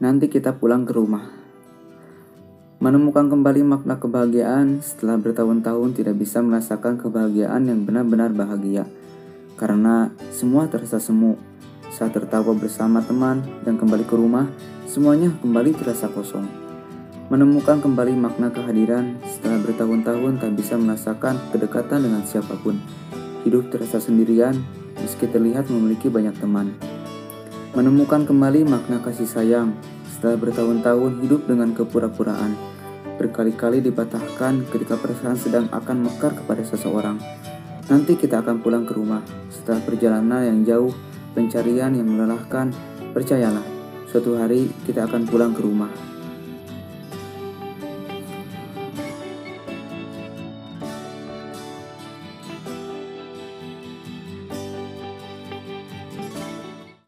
Nanti kita pulang ke rumah. Menemukan kembali makna kebahagiaan setelah bertahun-tahun tidak bisa merasakan kebahagiaan yang benar-benar bahagia. Karena semua terasa semu. Saat tertawa bersama teman dan kembali ke rumah, semuanya kembali terasa kosong. Menemukan kembali makna kehadiran setelah bertahun-tahun tak bisa merasakan kedekatan dengan siapa pun. Hidup terasa sendirian meski terlihat memiliki banyak teman. Menemukan kembali makna kasih sayang setelah bertahun-tahun hidup dengan kepura-puraan. Berkali-kali dipatahkan ketika perasaan sedang akan mekar kepada seseorang. Nanti kita akan pulang ke rumah setelah perjalanan yang jauh, pencarian yang melelahkan. Percayalah, suatu hari kita akan pulang ke rumah.